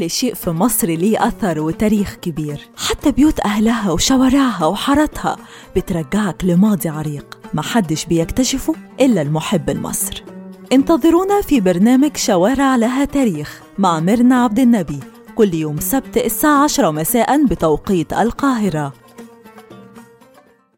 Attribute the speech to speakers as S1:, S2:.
S1: كل شيء في مصر ليه أثر وتاريخ كبير. حتى بيوت أهلها وشوارعها وحارتها بترجعك لماضي عريق. محدش بيكتشفه إلا المحب لمصر انتظرونا في برنامج شوارع لها تاريخ مع ميرنا عبد النبي كل يوم سبت الساعة 10 مساء بتوقيت القاهرة.